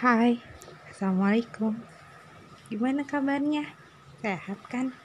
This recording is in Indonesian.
Hai, Assalamualaikum Gimana kabarnya? Sehat kan?